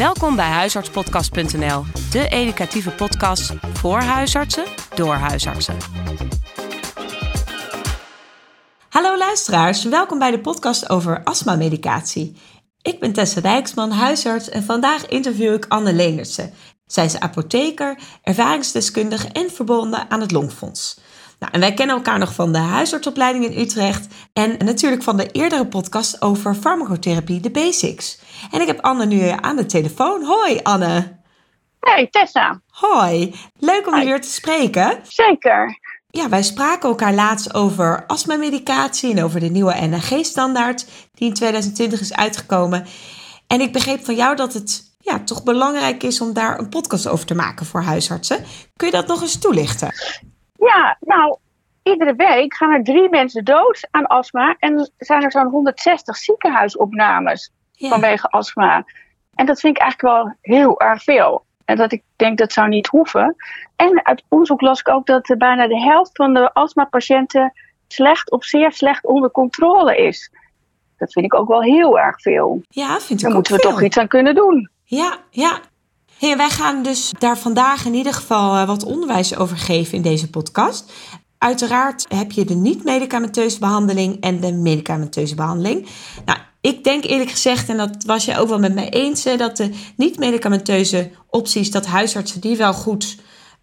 Welkom bij huisartspodcast.nl, de educatieve podcast voor huisartsen door huisartsen. Hallo luisteraars, welkom bij de podcast over astma-medicatie. Ik ben Tessa Dijksman, huisarts en vandaag interview ik Anne Leenertsen. Zij is apotheker, ervaringsdeskundige en verbonden aan het Longfonds. Nou, en wij kennen elkaar nog van de huisartsopleiding in Utrecht en natuurlijk van de eerdere podcast over farmacotherapie, de basics. En ik heb Anne nu aan de telefoon. Hoi Anne. Hey Tessa. Hoi, leuk om je weer te spreken. Zeker. Ja, wij spraken elkaar laatst over astmamedicatie en over de nieuwe NAG-standaard die in 2020 is uitgekomen. En ik begreep van jou dat het ja, toch belangrijk is om daar een podcast over te maken voor huisartsen. Kun je dat nog eens toelichten? Ja, nou, iedere week gaan er drie mensen dood aan astma en zijn er zo'n 160 ziekenhuisopnames vanwege astma. En dat vind ik eigenlijk wel heel erg veel. En dat ik denk dat zou niet hoeven. En uit onderzoek las ik ook dat bijna de helft van de astmapatiënten slecht of zeer slecht onder controle is. Dat vind ik ook wel heel erg veel. Ja, vind ik Daar moeten we toch iets aan kunnen doen. Ja, ja. Wij gaan dus daar vandaag in ieder geval eh, wat onderwijs over geven in deze podcast. Uiteraard heb je de niet-medicamenteuze behandeling en de medicamenteuze behandeling. Nou, ik denk eerlijk gezegd, en dat was je ook wel met mij eens, dat de niet-medicamenteuze opties, dat huisartsen die wel goed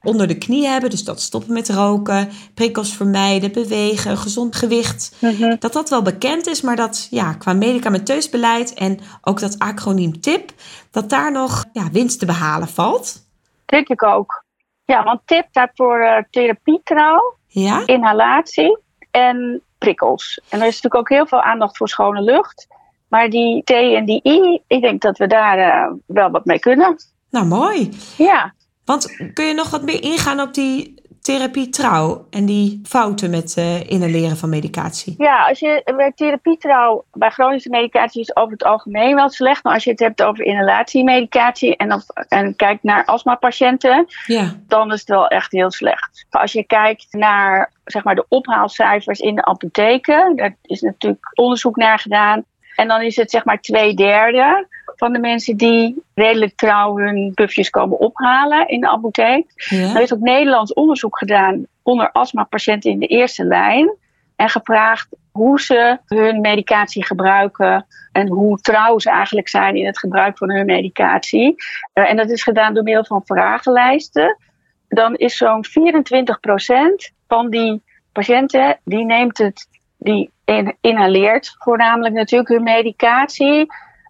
onder de knie hebben. Dus dat stoppen met roken, prikkels vermijden, bewegen, gezond gewicht. Mhm. Dat dat wel bekend is, maar dat ja, qua medicamenteus beleid en ook dat acroniem TIP, dat daar nog ja, winst te behalen valt. Denk ik ook. Ja, want TIP staat voor uh, therapietrouw, ja? inhalatie en prikkels. En er is natuurlijk ook heel veel aandacht voor schone lucht. Maar die T en die I, ik denk dat we daar uh, wel wat mee kunnen. Nou, mooi. Ja. Want kun je nog wat meer ingaan op die therapie trouw en die fouten met uh, inhaleren van medicatie? Ja, als je bij therapie trouw bij chronische medicatie is over het algemeen wel slecht. Maar als je het hebt over inhalatiemedicatie en, of, en kijkt naar astmapatiënten, ja. dan is het wel echt heel slecht. Als je kijkt naar zeg maar, de ophaalcijfers in de apotheken, daar is natuurlijk onderzoek naar gedaan. En dan is het zeg maar twee derde van de mensen die redelijk trouw hun pufjes komen ophalen in de apotheek. Ja. Er is ook Nederlands onderzoek gedaan onder astmapatiënten in de eerste lijn. En gevraagd hoe ze hun medicatie gebruiken en hoe trouw ze eigenlijk zijn in het gebruik van hun medicatie. Uh, en dat is gedaan door middel van vragenlijsten. Dan is zo'n 24% van die patiënten die neemt het, die inhaleert voornamelijk natuurlijk hun medicatie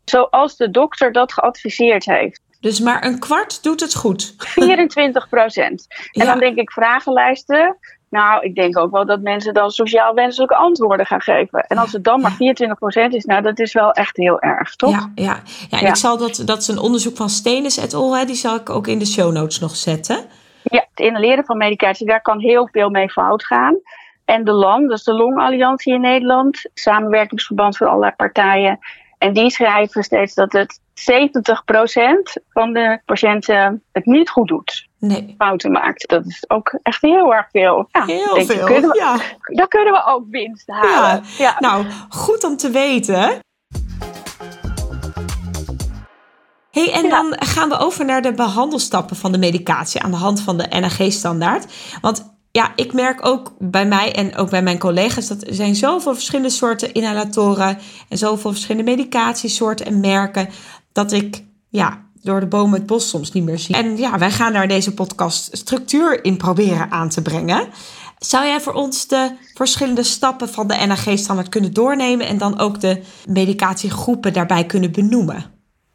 zoals de dokter dat geadviseerd heeft. Dus maar een kwart doet het goed. 24 procent. En dan denk ik vragenlijsten. Nou, ik denk ook wel dat mensen dan sociaal wenselijke antwoorden gaan geven. En als het dan maar 24 procent is, nou, dat is wel echt heel erg, toch? Ja, ja. ja en ik zal dat, dat is een onderzoek van Stenis et al, hè, die zal ik ook in de show notes nog zetten. Ja, het inhaleren van medicatie, daar kan heel veel mee fout gaan. En de LAN, dat is de Longalliantie in Nederland, samenwerkingsverband van allerlei partijen, en die schrijven steeds dat het 70% van de patiënten het niet goed doet. Nee. Fouten maakt. Dat is ook echt heel erg veel. Ja, heel veel. Kunnen we, ja. Dan kunnen we ook winst halen. Ja. ja. Nou, goed om te weten. Hey, en dan gaan we over naar de behandelstappen van de medicatie aan de hand van de NAG-standaard. Want ja, ik merk ook bij mij en ook bij mijn collega's dat er zijn zoveel verschillende soorten inhalatoren en zoveel verschillende medicatiesoorten en merken dat ik ja, door de bomen het bos soms niet meer zie. En ja, wij gaan daar deze podcast structuur in proberen aan te brengen. Zou jij voor ons de verschillende stappen van de NAG-standaard kunnen doornemen en dan ook de medicatiegroepen daarbij kunnen benoemen?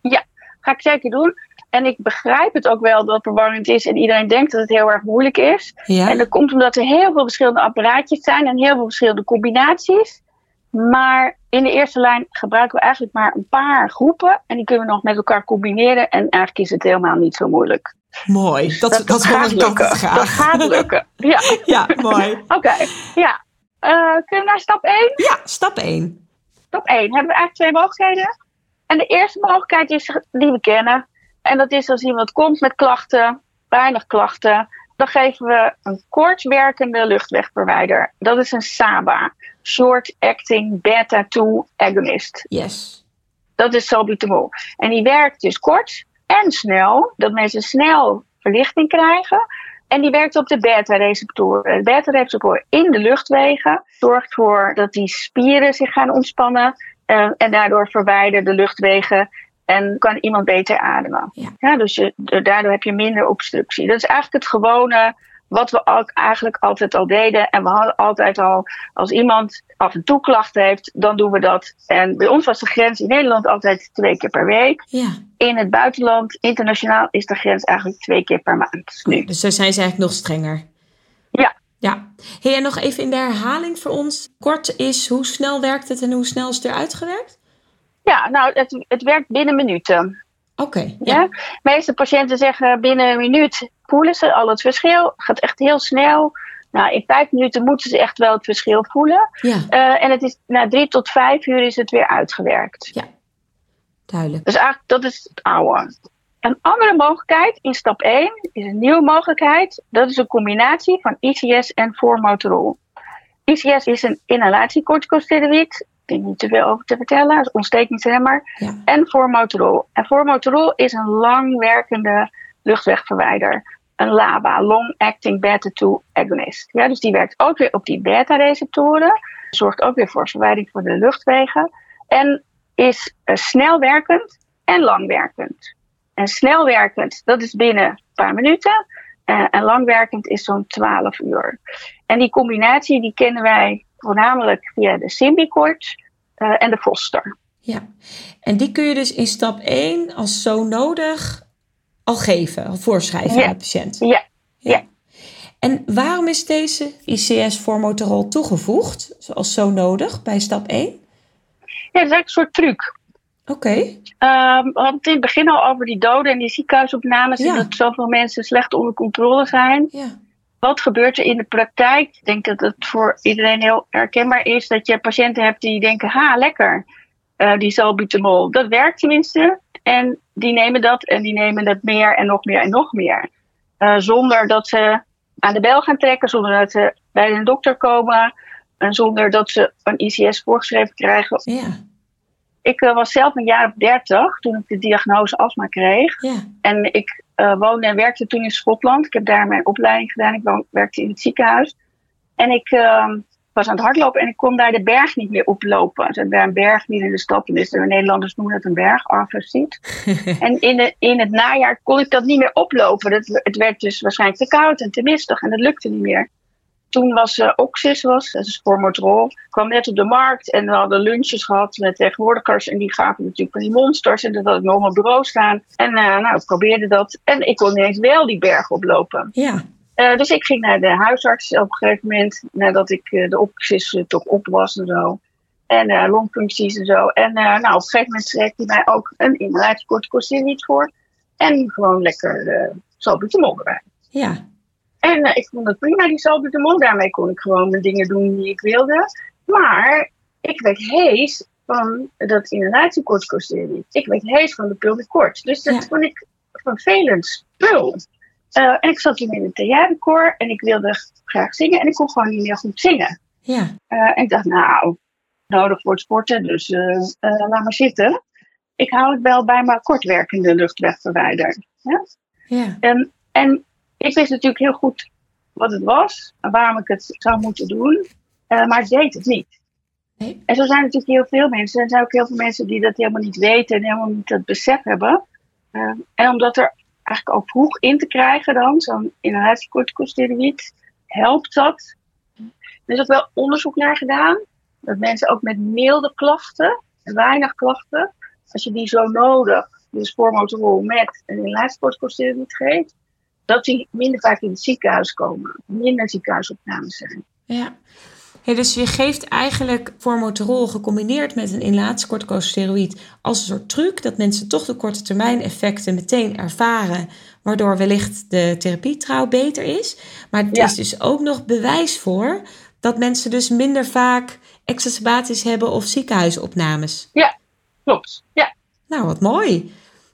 Ja, ga ik zeker doen. En ik begrijp het ook wel dat het verwarrend is en iedereen denkt dat het heel erg moeilijk is. En dat komt omdat er heel veel verschillende apparaatjes zijn en heel veel verschillende combinaties. Maar in de eerste lijn gebruiken we eigenlijk maar een paar groepen. En die kunnen we nog met elkaar combineren. En eigenlijk is het helemaal niet zo moeilijk. Mooi, dat, dat, dat gaat lukken. Dat gaat lukken. Ja, ja mooi. Oké, ja. Uh, kunnen we naar stap 1? Ja, stap 1. Stap 1 hebben we eigenlijk twee mogelijkheden. En de eerste mogelijkheid is die we kennen. En dat is als iemand komt met klachten, weinig klachten, dan geven we een kortwerkende luchtwegverwijder. Dat is een SABA, Short Acting Beta-2 Agonist. Yes. Dat is salbutamol. En die werkt dus kort en snel, dat mensen snel verlichting krijgen. En die werkt op de beta-receptoren. De beta-receptor in de luchtwegen zorgt ervoor dat die spieren zich gaan ontspannen. Uh, en daardoor verwijderen de luchtwegen en kan iemand beter ademen. Ja. ja dus je, daardoor heb je minder obstructie. Dat is eigenlijk het gewone wat we ook eigenlijk altijd al deden. En we hadden altijd al, als iemand af en toe klachten heeft, dan doen we dat. En bij ons was de grens in Nederland altijd twee keer per week. Ja. In het buitenland, internationaal, is de grens eigenlijk twee keer per maand. Nu. Dus zo zijn ze eigenlijk nog strenger. Ja. Ja. Hey, en nog even in de herhaling voor ons. Kort is, hoe snel werkt het en hoe snel is het eruit gewerkt? Ja, nou, het, het werkt binnen minuten. Oké. ja. De meeste patiënten zeggen binnen een minuut voelen ze al het verschil. Het gaat echt heel snel. Nou, in vijf minuten moeten ze echt wel het verschil voelen. Ja. Uh, en het is na drie tot vijf uur is het weer uitgewerkt. Ja, duidelijk. Dus eigenlijk, dat is het oude. Een andere mogelijkheid in stap 1 is een nieuwe mogelijkheid. Dat is een combinatie van ICS en formoterol. ICS is een inhalatiecorticosteroïd ik niet te veel over te vertellen. Ontstekingsremmer. Ja. En formoterol. En formoterol is een langwerkende luchtwegverwijder. Een LABA, Long Acting Beta-2 Agonist. Ja, dus die werkt ook weer op die beta-receptoren. Zorgt ook weer voor verwijding voor de luchtwegen. En is uh, snelwerkend en langwerkend. En snelwerkend, dat is binnen een paar minuten. Uh, en langwerkend is zo'n 12 uur. En die combinatie die kennen wij voornamelijk via de Symbicort uh, en de Foster. Ja, en die kun je dus in stap 1 als zo nodig al geven, al voorschrijven aan de patiënt. Ja. ja. En waarom is deze ICS formoterol toegevoegd, zoals zo nodig, bij stap 1? Ja, dat is eigenlijk een soort truc. Oké. Ehm, we hadden het in het begin al over die doden en die ziekenhuisopnames. En dat zoveel mensen slecht onder controle zijn. Ja. Wat gebeurt er in de praktijk? Ik denk dat het voor iedereen heel herkenbaar is dat je patiënten hebt die denken: ha, lekker, uh, die salbutamol. Dat werkt tenminste. En die nemen dat en die nemen dat meer en nog meer en nog meer. Uh, zonder dat ze aan de bel gaan trekken, zonder dat ze bij een dokter komen en zonder dat ze een ICS voorgeschreven krijgen. Ja. Ik uh, was zelf een jaar of dertig toen ik de diagnose astma kreeg. Ja. En ik uh, woonde en werkte toen in Schotland. Ik heb daar mijn opleiding gedaan. Ik werkte in het ziekenhuis. En ik uh, was aan het hardlopen en ik kon daar de berg niet meer oplopen. Er daar een berg niet in de stad. Dus de Nederlanders noemen het een berg, Arversiet. en in, de, in het najaar kon ik dat niet meer oplopen. Dat, het werd dus waarschijnlijk te koud en te mistig en dat lukte niet meer. Toen was uh, Oxys, was, dat is formoterol, kwam net op de markt en we hadden lunches gehad met tegenwoordigers en die gaven natuurlijk van die monsters en dat had ik nog op mijn bureau staan. En uh, nou, ik probeerde dat en ik kon ineens wel die berg oplopen. Ja. Uh, dus ik ging naar de huisarts op een gegeven moment, nadat ik de Oxys toch op was en zo. En longfuncties en zo. En nou, op een gegeven moment schreef hij mij ook een inhalaatiecorticosteroïd voor. En gewoon lekker uh, salbutamol erbij. Ja. En uh, ik vond het prima, die salbutamol. Daarmee kon ik gewoon de dingen doen die ik wilde. Maar ik werd hees van dat inhalatiecorticosteroïd. Ik werd hees van de pulmicort. Dus dat ja. vond ik vervelend spul. Uh, en ik zat toen in het theaterkoor en ik wilde graag zingen. En ik kon gewoon niet meer goed zingen. Ja. Uh, en ik dacht, nou, nodig voor het sporten, dus laat maar zitten. Ik hou het wel bij mijn kortwerkende luchtwegverwijder. Ja? Ja. En, en ik wist natuurlijk heel goed wat het was en waarom ik het zou moeten doen, uh, maar ik deed het niet. Nee. En zo zijn natuurlijk heel veel mensen. Er zijn ook heel veel mensen die dat helemaal niet weten en helemaal niet het besef hebben. Uh, en omdat er eigenlijk ook vroeg in te krijgen dan, zo'n inhalatiecorticosteroïd, helpt dat. Er is ook wel onderzoek naar gedaan. Dat mensen ook met milde klachten, weinig klachten, als je die zo nodig, dus formoterol met een inhalatiecorticosteroïd geeft, dat die minder vaak in het ziekenhuis komen. Minder ziekenhuisopnames zijn. Ja. dus je geeft eigenlijk formoterol gecombineerd met een inhalatiecorticosteroïd als een soort truc dat mensen toch de korte termijn effecten meteen ervaren, waardoor wellicht de therapietrouw beter is. Maar het is dus ook nog bewijs voor dat mensen dus minder vaak exacerbaties hebben of ziekenhuisopnames. Ja, klopt. Ja. Nou, wat mooi.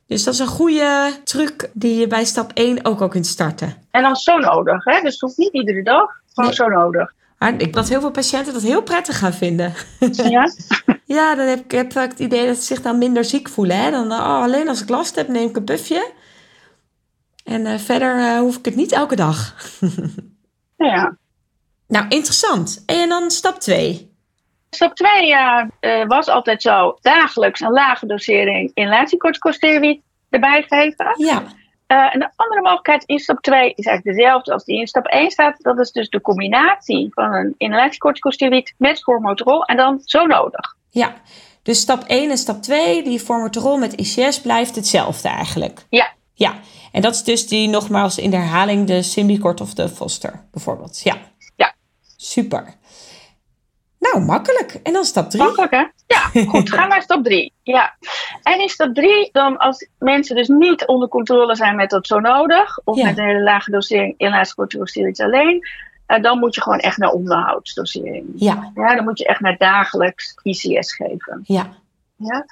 Dus dat is een goede truc die je bij stap 1 ook al kunt starten. En dan zo nodig, hè? Dus het hoeft niet iedere dag, gewoon zo nodig. Maar ik dat heel veel patiënten dat heel prettig gaan vinden. Ja? Ja, dan heb ik heb het idee dat ze zich dan minder ziek voelen. Hè? Dan, oh, alleen als ik last heb, neem ik een pufje. En uh, verder uh, hoef ik het niet elke dag. ja. Nou, interessant. En dan stap 2. Stap 2 ja, uh, was altijd zo. Dagelijks een lage dosering inhalatiecorticosteroïd erbij geven. Ja. Uh, en de andere mogelijkheid in stap 2 is eigenlijk dezelfde als die in stap 1 staat. Dat is dus de combinatie van een inhalatiecorticosteroïd met formoterol en dan zo nodig. Ja, dus stap 1 en stap 2, die formoterol met ICS blijft hetzelfde eigenlijk. Ja. Ja, en dat is dus die nogmaals in de herhaling de Symbicort of de Foster bijvoorbeeld. Ja. Ja. Super. Nou, makkelijk. En dan stap 3. Makkelijk, hè? Ja, goed. Ga naar stap 3. Ja. En in stap 3, dan als mensen dus niet onder controle zijn met dat zo nodig, of met een hele lage dosering inhalaatiecorticosteroïds alleen, uh, dan moet je gewoon echt naar onderhoudsdosering. Ja. ja. Dan moet je echt naar dagelijks ICS geven. Ja. ja?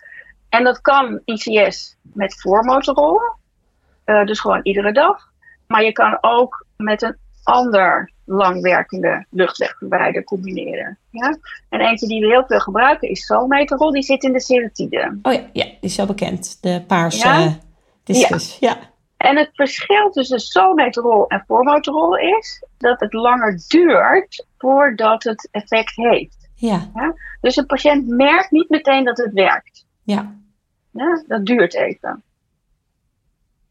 En dat kan ICS met voormotorrol, uh, dus gewoon iedere dag. Maar je kan ook met een ander langwerkende luchtwegverwijder combineren. Ja? En eentje die we heel veel gebruiken is salmeterol. Die zit in de seratide. Oh ja, ja, die is wel bekend. De paarse ja? discus. Ja. ja. En het verschil tussen salmeterol en formoterol is dat het langer duurt voordat het effect heeft. Ja. ja. Dus een patiënt merkt niet meteen dat het werkt. Ja. ja. Dat duurt even.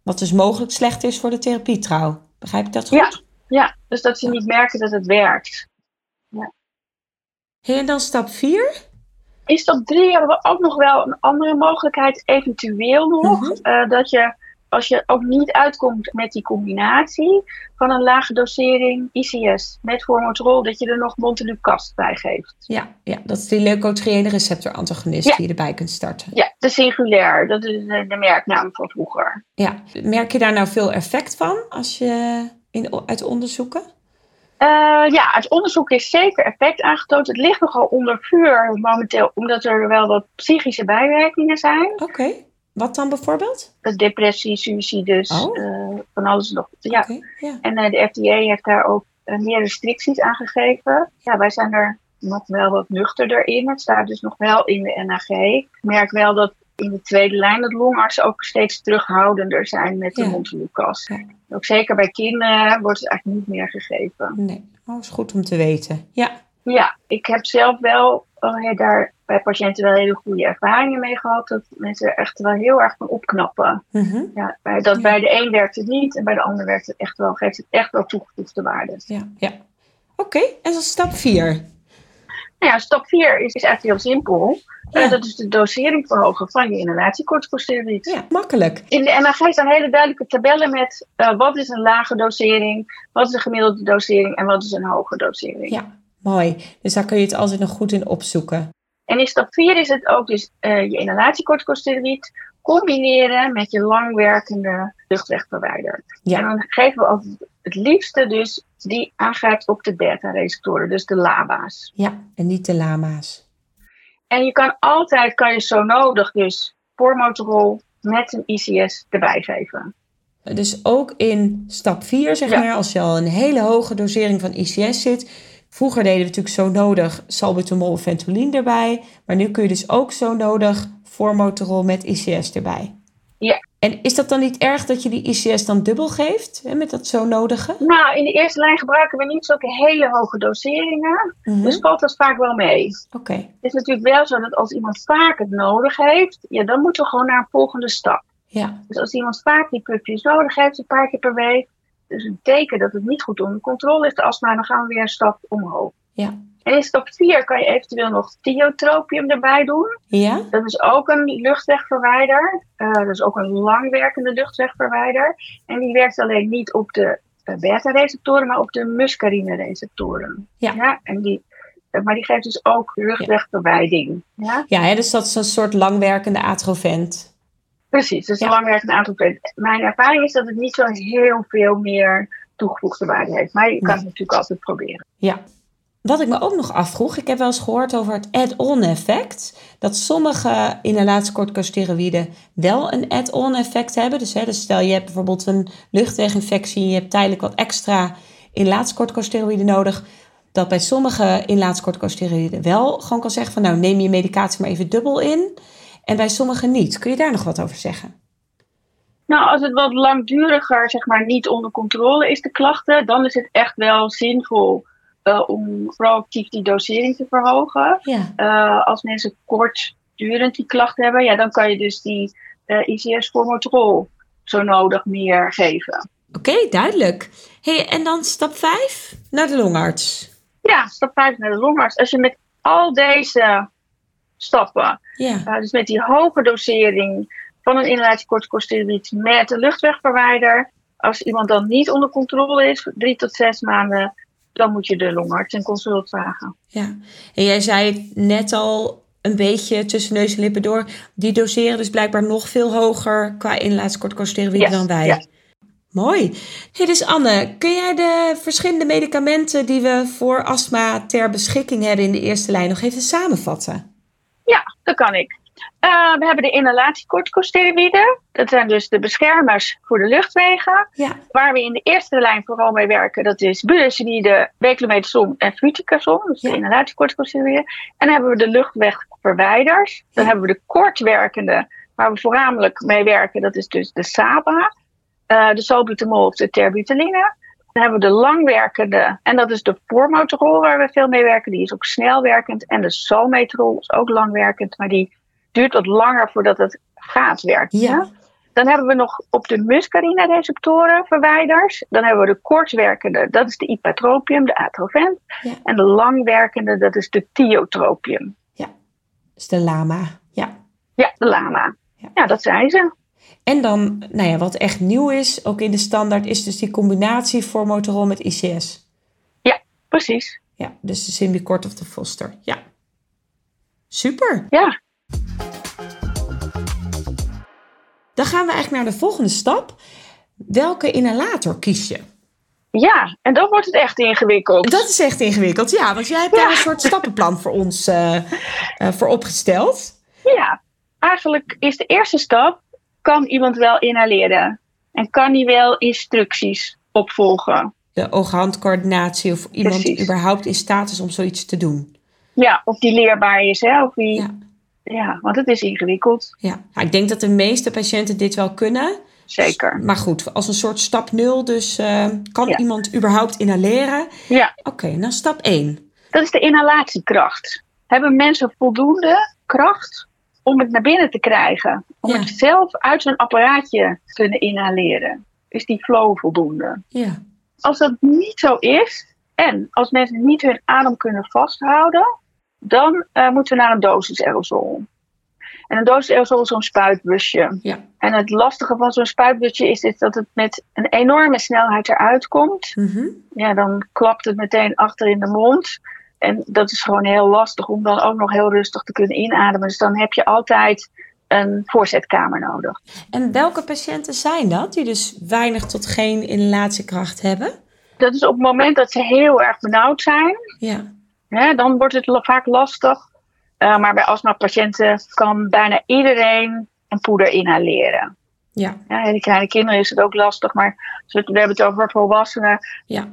Wat dus mogelijk slecht is voor de therapie trouw. Begrijp ik dat goed? Ja, ja. dus dat ze niet merken dat het werkt. Ja. En dan stap 4? In stap 3 hebben we ook nog wel een andere mogelijkheid, eventueel nog. Mm -hmm. uh, dat je als je ook niet uitkomt met die combinatie van een lage dosering ICS met formoterol, dat je er nog montelukast bij geeft. Ja, ja, dat is die leukotriëne receptor antagonist ja. die je erbij kunt starten. Ja, de singulair, dat is de, de, merknaam van vroeger. Ja, merk je daar nou veel effect van als je in, uit onderzoeken? Uh, ja, uit onderzoek is zeker effect aangetoond. Het ligt nogal onder vuur momenteel, omdat er wel wat psychische bijwerkingen zijn. Oké. Okay. Wat dan bijvoorbeeld? Depressie, suicides, oh. uh, van alles nog. Ja. Okay. En uh, de FDA heeft daar ook meer restricties aan gegeven. Ja, wij zijn er nog wel wat nuchterder in. Het staat dus nog wel in de NAG. Ik merk wel dat in de tweede lijn dat longartsen ook steeds terughoudender zijn met de Ja. Ook zeker bij kinderen wordt het eigenlijk niet meer gegeven. Nee, oh, is goed om te weten. Ja, Ja, ik heb zelf wel oh daar bij patiënten wel hele goede ervaringen mee gehad. Dat mensen er echt wel heel erg van opknappen. Mhm. Ja, bij, dat Ja. bij de een werkt het niet en bij de ander werkt het echt wel, geeft het echt wel toegevoegde waarde. ja, ja. Oké, en dan stap 4. Nou ja, stap 4 is, is eigenlijk heel simpel. Ja. Dat is de dosering verhogen van je inhalatiecorticosteroïd. Ja, makkelijk. In de NAG staan hele duidelijke tabellen met eh, wat is een lage dosering, wat is een gemiddelde dosering en wat is een hoge dosering. Ja, mooi. Dus daar kun je het altijd nog goed in opzoeken. En in stap 4 is het ook dus eh, je inhalatiecorticosteroïd combineren met je langwerkende luchtwegverwijder. Ja. En dan geven we altijd het liefste dus die aangrijpt op de beta-receptoren, dus de LABA's. Ja, en niet de lama's. En je kan altijd, kan je zo nodig dus formoterol met een ICS erbij geven. Dus ook in stap 4, zeg Ja. maar, als je al een hele hoge dosering van ICS zit. Vroeger deden we natuurlijk zo nodig salbutamol of ventolin erbij. Maar nu kun je dus ook zo nodig formoterol met ICS erbij. Ja. En is dat dan niet erg dat je die ICS dan dubbel geeft? Hè, met dat zo nodige? Nou, in de eerste lijn gebruiken we niet zulke hele hoge doseringen. Mhm. Dus valt dat vaak wel mee. Oké, Het is natuurlijk wel zo dat als iemand vaak het nodig heeft, ja, dan moeten we gewoon naar een volgende stap. ja. Dus als iemand vaak die pupjes nodig heeft, een paar keer per week, dus een teken dat het niet goed onder controle is, de astma, dan gaan we weer een stap omhoog. Ja. En in stap 4 kan je eventueel nog tiotropium erbij doen. Ja? Dat is ook een luchtwegverwijder. Eh, dat is ook een langwerkende luchtwegverwijder. En die werkt alleen niet op de eh, beta-receptoren, maar op de muscarine-receptoren. Ja. en die, eh, maar die geeft dus ook luchtwegverwijding. Ja? Ja, hè, dus dat is een soort langwerkende atrovent. Precies, dus Ja. een langwerkende aantal Mijn ervaring is dat het niet zo heel veel meer toegevoegde waarde heeft. Maar je kan het natuurlijk altijd proberen. Ja. Wat ik me ook nog afvroeg, ik heb wel eens gehoord over het add-on effect. Dat sommige inhalatiecorticosteroïden wel een add-on effect hebben. Dus, hè, dus stel je hebt bijvoorbeeld een luchtweginfectie en je hebt tijdelijk wat extra inhalatiecorticosteroïden nodig. dat bij sommige inlaatscorticosteroïden wel gewoon kan zeggen van nou neem je medicatie maar even dubbel in. En bij sommige niet. Kun je daar nog wat over zeggen? Nou, als het wat langduriger, zeg maar, niet onder controle is, de klachten, dan is het echt wel zinvol uh, om proactief die dosering te verhogen. Ja. Uh, als mensen kortdurend die klachten hebben, ja, dan kan je dus die uh, eh, ICS-formotrol zo nodig meer geven. Oké, duidelijk. Hey, en dan stap 5 naar de longarts. Ja, stap 5 naar de longarts. Als je met al deze stappen, ja. dus met die hoge dosering van een inhalatiecorticosteroïd met een luchtwegverwijder, als iemand dan niet onder controle is, drie tot zes maanden, dan moet je de longarts en consult vragen. Ja, en jij zei het net al een beetje tussen neus en lippen door. Die doseren dus blijkbaar nog veel hoger qua inlaatkorticosteroïden yes, dan wij. Mooi. Hey, dus Anne, kun jij de verschillende medicamenten die we voor astma ter beschikking hebben in de eerste lijn nog even samenvatten? Ja, dat kan ik. Uh, we hebben de inhalatiecorticosteroïden. Dat zijn dus de beschermers voor de luchtwegen. Ja. Waar we in de eerste lijn vooral mee werken, dat is budesonide, beclometasone en fluticasone. Dus ja. de inhalatiecorticosteroïden. En dan hebben we de luchtwegverwijders. Dan hebben we de kortwerkende, waar we voornamelijk mee werken. Dat is dus de SABA, uh, de salbutamol of de terbutaline. Dan hebben we de langwerkende, en dat is de formoterol waar we veel mee werken. Die is ook snelwerkend. En de salmeterol is ook langwerkend, maar die duurt wat langer voordat het gaat werken. Ja. Dan hebben we nog op de muscarina-receptoren verwijders. Dan hebben we de kortwerkende, dat is de ipatropium, de atrovent. Ja. En de langwerkende, dat is de thiotropium. Ja, dus de lama. Ja, ja de lama. Ja. ja, dat zijn ze. En dan, nou ja, wat echt nieuw is, ook in de standaard, is dus die combinatie formoterol met ICS. Ja, precies. Ja, dus de Symbicort of de Foster. Ja. Super. Ja. Dan gaan we eigenlijk naar de volgende stap. Welke inhalator kies je? Ja, en dan wordt het echt ingewikkeld. Dat is echt ingewikkeld, ja. Want jij hebt daar een soort stappenplan voor ons uh, uh, voor opgesteld. Ja, eigenlijk is de eerste stap: kan iemand wel inhaleren? En kan hij wel instructies opvolgen? De oog-handcoördinatie of iemand Precies. überhaupt in staat is om zoiets te doen. Ja, of die leerbaar is, hè? Of die ja. Ja, want het is ingewikkeld. Ja, ik denk dat de meeste patiënten dit wel kunnen. Zeker. Maar goed, als een soort stap nul, dus uh, kan iemand überhaupt inhaleren? Ja. Oké, dan stap 1. Dat is de inhalatiekracht. Hebben mensen voldoende kracht om het naar binnen te krijgen? Om het zelf uit zo'n apparaatje te kunnen inhaleren? Is die flow voldoende? Ja. Als dat niet zo is, en als mensen niet hun adem kunnen vasthouden, dan uh, moeten we naar een dosis aerosol. En een dosis aerosol is zo'n spuitbusje. Ja. En het lastige van zo'n spuitbusje is, is dat het met een enorme snelheid eruit komt. Mm Ja, dan klapt het meteen achter in de mond. En dat is gewoon heel lastig om dan ook nog heel rustig te kunnen inademen. Dus dan heb je altijd een voorzetkamer nodig. En welke patiënten zijn dat die dus weinig tot geen inhalatiekracht hebben? Dat is op het moment dat ze heel erg benauwd zijn. Ja dan wordt het vaak lastig. Uh, maar bij astma-patiënten kan bijna iedereen een poeder inhaleren. Ja. ja. Die kleine kinderen is het ook lastig, maar we hebben het over volwassenen. Ja.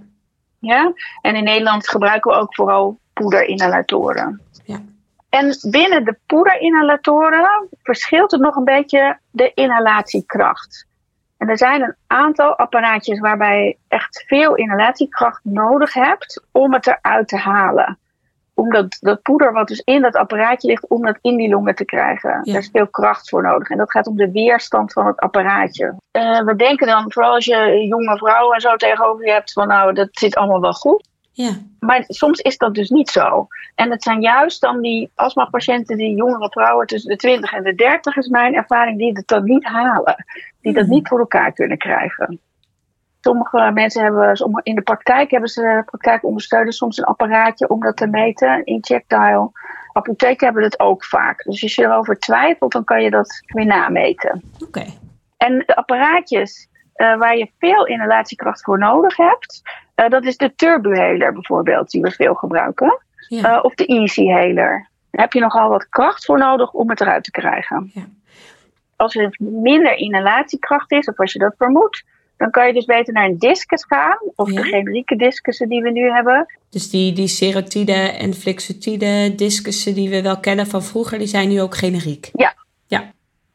ja. En in Nederland gebruiken we ook vooral poederinhalatoren. Ja. En binnen de poederinhalatoren verschilt het nog een beetje de inhalatiekracht. En er zijn een aantal apparaatjes waarbij je echt veel inhalatiekracht nodig hebt om het eruit te halen om dat, dat poeder wat dus in dat apparaatje ligt, om dat in die longen te krijgen. Daar is veel kracht voor nodig. En dat gaat om de weerstand van het apparaatje. Uh, we denken dan, vooral als je jonge vrouwen en zo tegenover je hebt, van nou, dat zit allemaal wel goed. Ja. Maar soms is dat dus niet zo. En het zijn juist dan die astma-patiënten, die jongere vrouwen tussen de 20 en de 30 is mijn ervaring, die het dan niet halen. Die dat mhm. niet voor elkaar kunnen krijgen. Sommige mensen hebben in de praktijk hebben ze praktijkondersteuners soms een apparaatje om dat te meten, injectile. Apotheken hebben het ook vaak. Dus als je erover twijfelt, dan kan je dat weer nameten. Oké. En de apparaatjes uh, waar je veel inhalatiekracht voor nodig hebt, uh, dat is de Turbuhaler bijvoorbeeld, die we veel gebruiken. Ja. Uh, of de Easy Haler. Daar heb je nogal wat kracht voor nodig om het eruit te krijgen. Ja. Als er minder inhalatiekracht is, of als je dat vermoedt, dan kan je dus beter naar een discus gaan. Of de generieke discussen die we nu hebben. Dus die, die serotide en flexotide discussen die we wel kennen van vroeger, die zijn nu ook generiek? Ja. ja.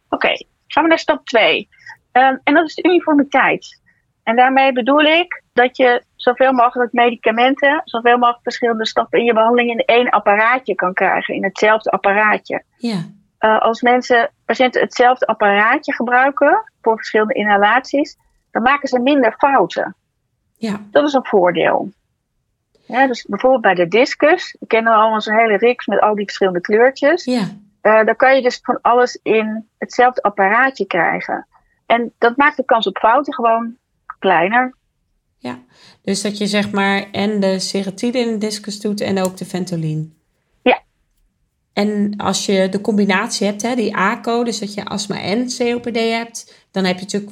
Oké, gaan we naar stap 2. Ehm, en dat is de uniformiteit. En daarmee bedoel ik dat je zoveel mogelijk medicamenten, zoveel mogelijk verschillende stappen in je behandeling in één apparaatje kan krijgen, in hetzelfde apparaatje. Ja. Uh, als mensen, patiënten hetzelfde apparaatje gebruiken voor verschillende inhalaties, dan maken ze minder fouten. Ja. Dat is een voordeel. Ja, dus bijvoorbeeld bij de discus, we kennen allemaal zo'n hele riks met al die verschillende kleurtjes. Ja. Uh, dan kan je dus van alles in hetzelfde apparaatje krijgen. En dat maakt de kans op fouten gewoon kleiner. Ja, dus dat je zeg maar en de serotide in de discus doet en ook de ventolin. Ja. En als je de combinatie hebt, hè, die ACO, dus dat je astma en COPD hebt, dan heb je natuurlijk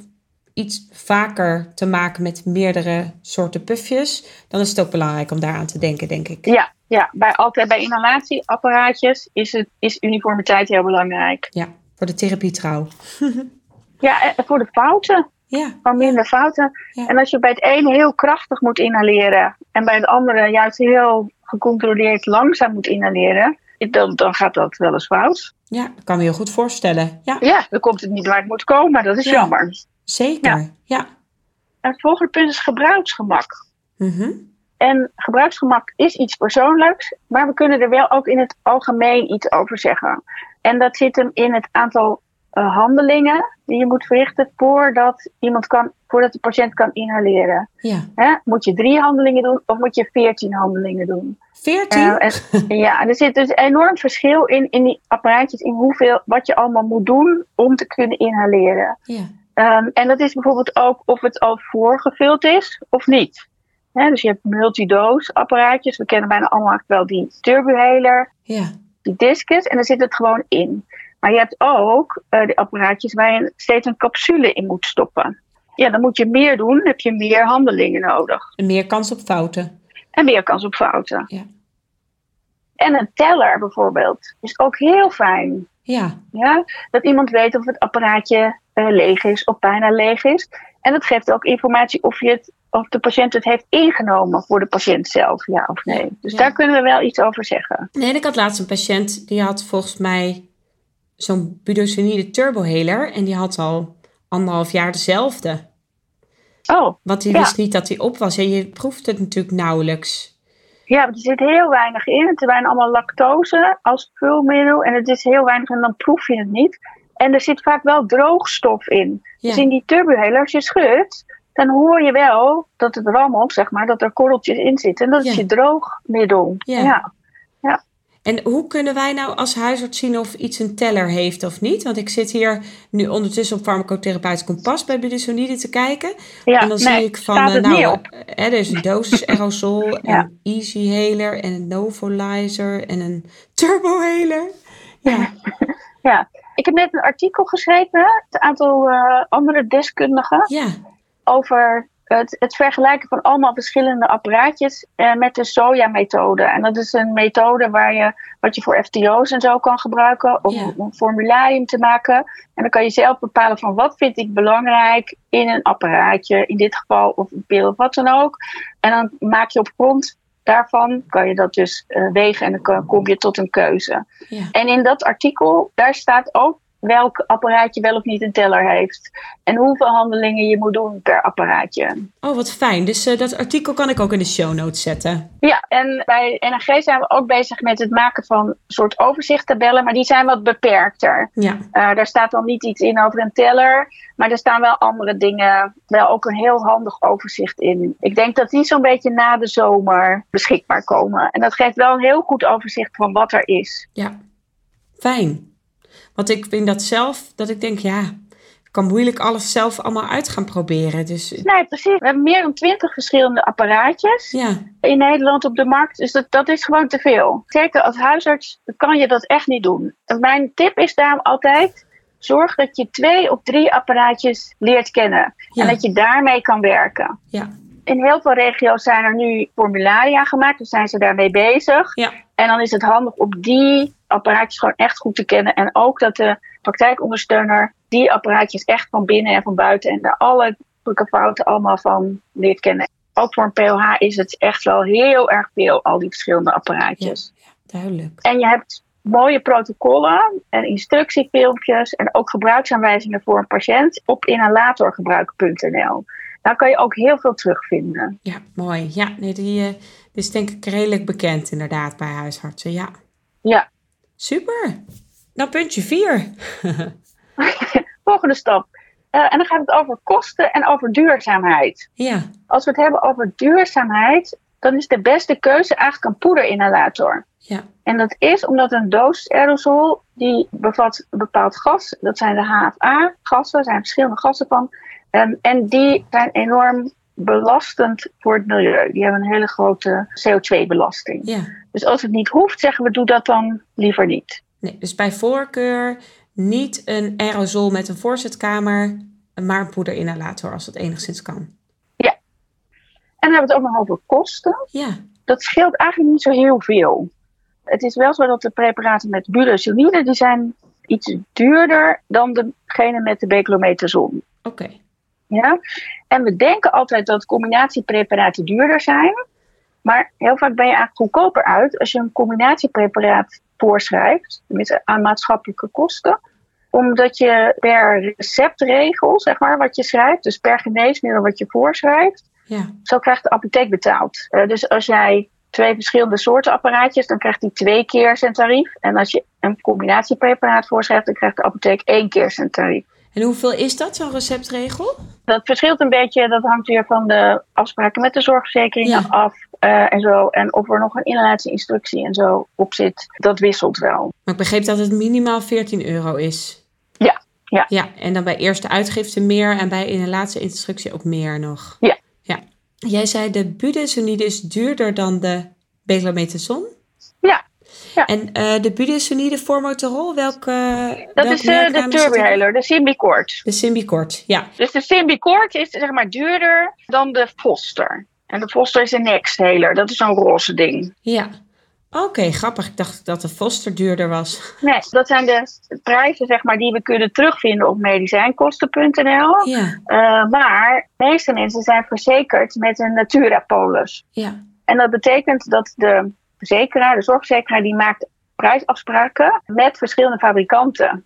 iets vaker te maken met meerdere soorten pufjes. Dan is het ook belangrijk om daaraan te denken, denk ik. Ja, ja. Bij, altijd bij inhalatieapparaatjes is, het, is uniformiteit heel belangrijk. Ja, voor de therapie trouw. ja, en voor de fouten. Ja. Van minder fouten. En als je bij het ene heel krachtig moet inhaleren en bij het andere juist heel gecontroleerd langzaam moet inhaleren, dan, dan gaat dat wel eens fout. Ja, dat kan me heel goed voorstellen. Ja, ja dan komt het niet waar het moet komen. Dat is jammer. Zeker, ja. En het volgende punt is gebruiksgemak. Mm En gebruiksgemak is iets persoonlijks, maar we kunnen er wel ook in het algemeen iets over zeggen. En dat zit hem in het aantal uh, handelingen die je moet verrichten voordat, iemand kan, voordat de patiënt kan inhaleren. Ja. Hè? Moet je drie handelingen doen of moet je veertien handelingen doen? Veertien? Uh, en, ja, er zit dus enorm verschil in, in die apparaatjes, in hoeveel, wat je allemaal moet doen om te kunnen inhaleren. Ja. Um, en dat is bijvoorbeeld ook of het al voorgevuld is of niet. Hè, dus je hebt multidose apparaatjes. We kennen bijna allemaal wel die turbohaler, ja. die discus. En daar zit het gewoon in. Maar je hebt ook uh, de apparaatjes waar je steeds een capsule in moet stoppen. Ja, dan moet je meer doen, dan heb je meer handelingen nodig. En meer kans op fouten. En meer kans op fouten. Ja. En een teller bijvoorbeeld is ook heel fijn. Ja. ja. Dat iemand weet of het apparaatje uh, leeg is of bijna leeg is. En dat geeft ook informatie of, je het, of de patiënt het heeft ingenomen voor de patiënt zelf, ja of nee. Dus ja. daar kunnen we wel iets over zeggen. Nee, ik had laatst een patiënt die had volgens mij zo'n budosonide turbohaler en die had al anderhalf jaar dezelfde. Oh. Want die ja. wist niet dat hij op was. En je proeft het natuurlijk nauwelijks. Ja, er zit heel weinig in. Het zijn allemaal lactose als vulmiddel. En het is heel weinig en dan proef je het niet. En er zit vaak wel droogstof in. Ja. Dus in die turbohaler, als je schudt, dan hoor je wel dat het rammelt, zeg maar, dat er korreltjes in zitten. En dat is je droogmiddel. Ja. ja. En hoe kunnen wij nou als huisarts zien of iets een teller heeft of niet? Want ik zit hier nu ondertussen op farmacotherapeutisch kompas bij budesonide te kijken. Ja, en dan nee, zie ik van, eh, nou, eh, er is een dosis aerosol, Ja. een easy haler en een novolizer en een turbohaler. Ja, Ja, ik heb net een artikel geschreven, het aantal eh, andere deskundigen, ja, over het, het vergelijken van allemaal verschillende apparaatjes eh, met de SOJA-methode. En dat is een methode waar je, wat je voor FTO's en zo kan gebruiken, om Ja. een formularium te maken. En dan kan je zelf bepalen van wat vind ik belangrijk in een apparaatje, in dit geval, of een pil of wat dan ook. En dan maak je op grond daarvan, kan je dat dus eh, wegen en dan kom je tot een keuze. ja. En in dat artikel, daar staat ook welk apparaatje wel of niet een teller heeft. En hoeveel handelingen je moet doen per apparaatje. Oh, wat fijn. Dus eh, dat artikel kan ik ook in de show notes zetten. Ja, en bij NRG zijn we ook bezig met het maken van een soort overzichttabellen, maar die zijn wat beperkter. Ja, Eh, daar staat dan niet iets in over een teller, maar er staan wel andere dingen, wel ook een heel handig overzicht in. Ik denk dat die zo'n beetje na de zomer beschikbaar komen. En dat geeft wel een heel goed overzicht van wat er is. ja. Fijn. Want ik vind dat zelf, dat ik denk, ja, ik kan moeilijk alles zelf allemaal uit gaan proberen. Dus Nee, precies. We hebben meer dan twintig verschillende apparaatjes. ja, in Nederland op de markt. Dus dat, dat is gewoon te veel. Zeker als huisarts kan je dat echt niet doen. En mijn tip is daarom altijd: zorg dat je twee of drie apparaatjes leert kennen. Ja. En dat je daarmee kan werken. ja, In heel veel regio's zijn er nu formularia gemaakt, dus zijn ze daarmee bezig. ja, En dan is het handig om die apparaatjes gewoon echt goed te kennen. En ook dat de praktijkondersteuner die apparaatjes echt van binnen en van buiten en daar alle fouten allemaal van leert kennen. Ook voor een POH is het echt wel heel erg veel, al die verschillende apparaatjes. Ja, duidelijk. En je hebt mooie protocollen en instructiefilmpjes en ook gebruiksaanwijzingen voor een patiënt op inhalatorgebruik.nl. Daar kan je ook heel veel terugvinden. Ja, mooi. Ja, nee, die, uh, is denk ik redelijk bekend inderdaad bij huisartsen. Ja. Ja. Super. Nou, puntje vier. Volgende stap. Uh, en dan gaat het over kosten en over duurzaamheid. Ja. Als we het hebben over duurzaamheid, dan is de beste keuze eigenlijk een poederinhalator. Ja. En dat is omdat een doos aerosol die bevat een bepaald gas. Dat zijn de HFA-gassen, er zijn verschillende gassen van. Um, en die zijn enorm belastend voor het milieu. Die hebben een hele grote CO2-belasting. Ja. Dus als het niet hoeft, zeggen we doe dat dan liever niet. Nee, dus bij voorkeur niet een aerosol met een voorzetkamer, maar een poederinhalator als dat enigszins kan. Ja. En dan hebben we het ook nog over kosten. Ja. Dat scheelt eigenlijk niet zo heel veel. Het is wel zo dat de preparaten met budesonide, die zijn iets duurder dan degene met de beclometazon. Oké. Ja? En we denken altijd dat combinatiepreparaten duurder zijn. Maar heel vaak ben je eigenlijk goedkoper uit als je een combinatiepreparaat voorschrijft, met aan maatschappelijke kosten. Omdat je per receptregel, zeg maar, wat je schrijft, dus per geneesmiddel wat je voorschrijft, ja. zo krijgt de apotheek betaald. Uh, dus als jij twee verschillende soorten apparaatjes, dan krijgt hij twee keer zijn tarief. En als je een combinatiepreparaat voorschrijft, dan krijgt de apotheek één keer zijn tarief. En hoeveel is dat, zo'n receptregel? Dat verschilt een beetje. Dat hangt weer van de afspraken met de zorgverzekeringen ja. af. Uh, en, zo. en of er nog een inhalatie-instructie en zo op zit, dat wisselt wel. Maar ik begreep dat het minimaal 14 euro is. Ja, ja. Ja, en dan bij eerste uitgifte meer en bij inhalatie-instructie ook meer nog. Ja. ja. Jij zei de budesonide is duurder dan de beclometazon? Ja. En uh, de budesonide formoterol, welke Dat is uh, de turbohaler, de Symbicort. De Symbicort, ja. Dus de Symbicort is zeg maar duurder dan de Foster. En de Foster is een Nexthaler, dat is zo'n roze ding. Ja. Oké, okay, grappig. Ik dacht dat de Foster duurder was. Nee, dat zijn de prijzen zeg maar, die we kunnen terugvinden op medicijnkosten.nl. Ja. Uh, maar de meeste mensen zijn verzekerd met een Natura-polis. Ja. En dat betekent dat de verzekeraar, de zorgverzekeraar, die maakt prijsafspraken met verschillende fabrikanten.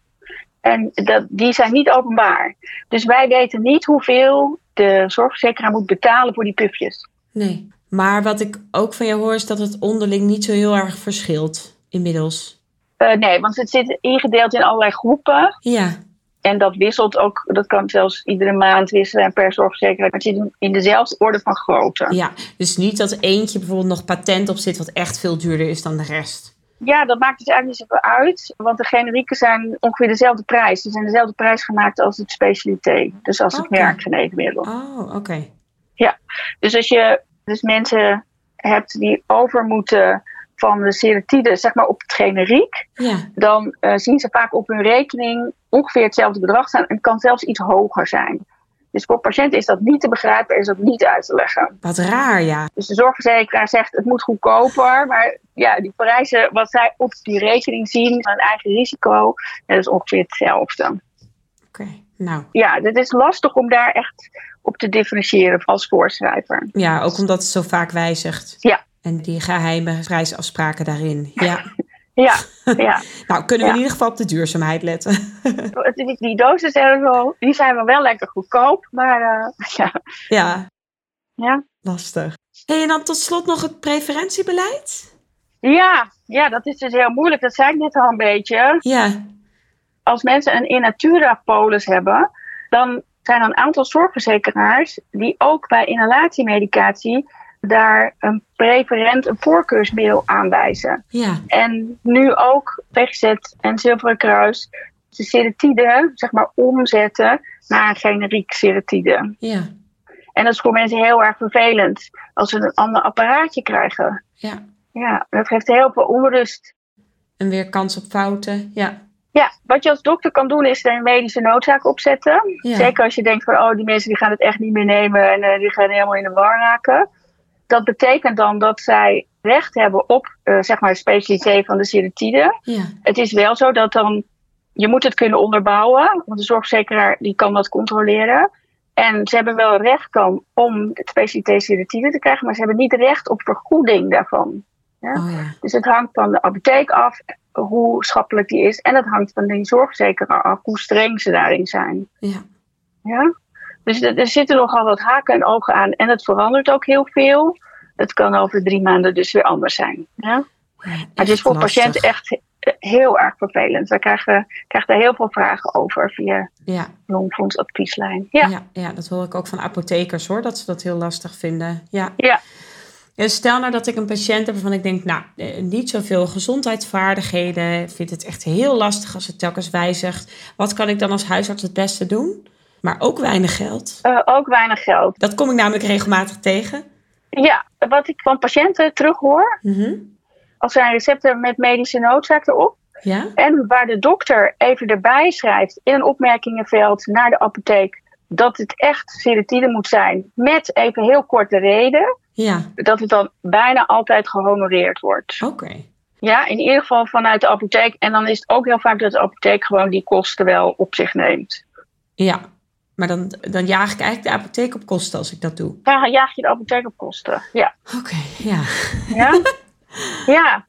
En dat, die zijn niet openbaar. Dus wij weten niet hoeveel de zorgverzekeraar moet betalen voor die pufjes. Nee, maar wat ik ook van jou hoor is dat het onderling niet zo heel erg verschilt inmiddels. Uh, nee, want het zit ingedeeld in allerlei groepen. Ja. En dat wisselt ook, dat kan zelfs iedere maand wisselen per zorgverzekeraar. Maar het zit in dezelfde orde van grootte. Ja, dus niet dat eentje bijvoorbeeld nog patent op zit wat echt veel duurder is dan de rest. Ja, dat maakt dus eigenlijk niet zoveel uit. Want de generieken zijn ongeveer dezelfde prijs. Die zijn dezelfde prijs gemaakt als het specialité. Dus als het Okay. merkgeneesmiddel. Oh, oké. Ja, dus als je dus mensen hebt die over moeten van de seratide, zeg maar op het generiek, Ja, dan eh, zien ze vaak op hun rekening ongeveer hetzelfde bedrag staan en het kan zelfs iets hoger zijn. Dus voor patiënten is dat niet te begrijpen en is dat niet uit te leggen. wat raar, ja. Dus de zorgverzekeraar zegt het moet goedkoper, maar ja, die prijzen wat zij op die rekening zien, een eigen risico, dat is ongeveer hetzelfde. Oké, nou. Ja, het is lastig om daar echt op te differentiëren als voorschrijver. Ja, ook omdat het zo vaak wijzigt. Ja. En die geheime prijsafspraken daarin. Ja. Ja, ja. Nou, kunnen we Ja. in ieder geval op de duurzaamheid letten. Die, die dozen zijn wel, die zijn wel, wel lekker goedkoop, maar eh, ja. ja, Ja. lastig. Hey, en dan tot slot nog het preferentiebeleid? Ja, ja, dat is dus heel moeilijk. Dat zei ik net al een beetje. Ja, Als mensen een in natura polis hebben, dan zijn er een aantal zorgverzekeraars die ook bij inhalatiemedicatie daar een preferent, een voorkeursmiddel aanwijzen. ja, En nu ook VGZ en Zilveren Kruis de seratide, zeg maar, omzetten naar een generiek seratide. ja, En dat is voor mensen heel erg vervelend als ze een ander apparaatje krijgen. ja. Ja, dat geeft heel veel onrust. En weer kans op fouten. Ja, Ja, wat je als dokter kan doen is een medische noodzaak opzetten. Ja. Zeker als je denkt van, oh, die mensen die gaan het echt niet meer nemen en eh, die gaan helemaal in de war raken. Dat betekent dan dat zij recht hebben op, eh, zeg maar, specialiteit van de seratide. ja, Het is wel zo dat dan, je moet het kunnen onderbouwen, want de zorgverzekeraar die kan dat controleren. En ze hebben wel recht om, om het specialiteit te krijgen, maar ze hebben niet recht op vergoeding daarvan. Ja? Oh ja. Dus het hangt van de apotheek af hoe schappelijk die is. En het hangt van de zorgverzekeraar af hoe streng ze daarin zijn. Ja. ja? Dus er, zitten nogal wat haken en ogen aan. En het verandert ook heel veel. Het kan over drie maanden dus weer anders zijn. Ja? maar het is voor patiënten echt heel erg vervelend. We krijgen, krijgen daar heel veel vragen over via ja. longfondsadvieslijn. Ja. ja. Ja, dat hoor ik ook van apothekers hoor, dat ze dat heel lastig vinden. Ja. ja. Stel nou dat ik een patiënt heb waarvan ik denk, nou, eh, niet zoveel gezondheidsvaardigheden. Vindt het echt heel lastig als het telkens wijzigt. Wat kan ik dan als huisarts het beste doen? Maar ook weinig geld. Uh, ook weinig geld. Dat kom ik namelijk regelmatig tegen. Ja, wat ik van patiënten terughoor. Mm Als zijn recepten met medische noodzaak erop. Ja? En waar de dokter even erbij schrijft in een opmerkingenveld naar de apotheek dat het echt sedatine moet zijn, met even heel korte reden, ja. dat het dan bijna altijd gehonoreerd wordt. Oké. Ja, in ieder geval vanuit de apotheek. En dan is het ook heel vaak dat de apotheek gewoon die kosten wel op zich neemt. Ja, maar dan, dan jaag ik eigenlijk de apotheek op kosten als ik dat doe. Ja, jaag je de apotheek op kosten, ja. Oké, ja. Ja? Ja.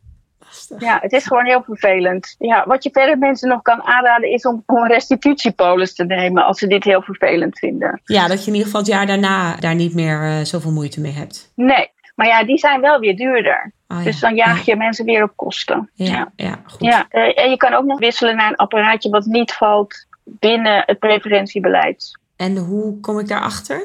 Ja, het is gewoon heel vervelend. Ja, wat je verder mensen nog kan aanraden is om, een restitutiepolis te nemen als ze dit heel vervelend vinden. Ja, dat je in ieder geval het jaar daarna daar niet meer uh, zoveel moeite mee hebt. Nee, maar ja, die zijn wel weer duurder. Oh, dus dan jaag je mensen weer op kosten. Ja, ja. goed. Ja, uh, en je kan ook nog wisselen naar een apparaatje wat niet valt binnen het preferentiebeleid. En hoe kom ik daarachter?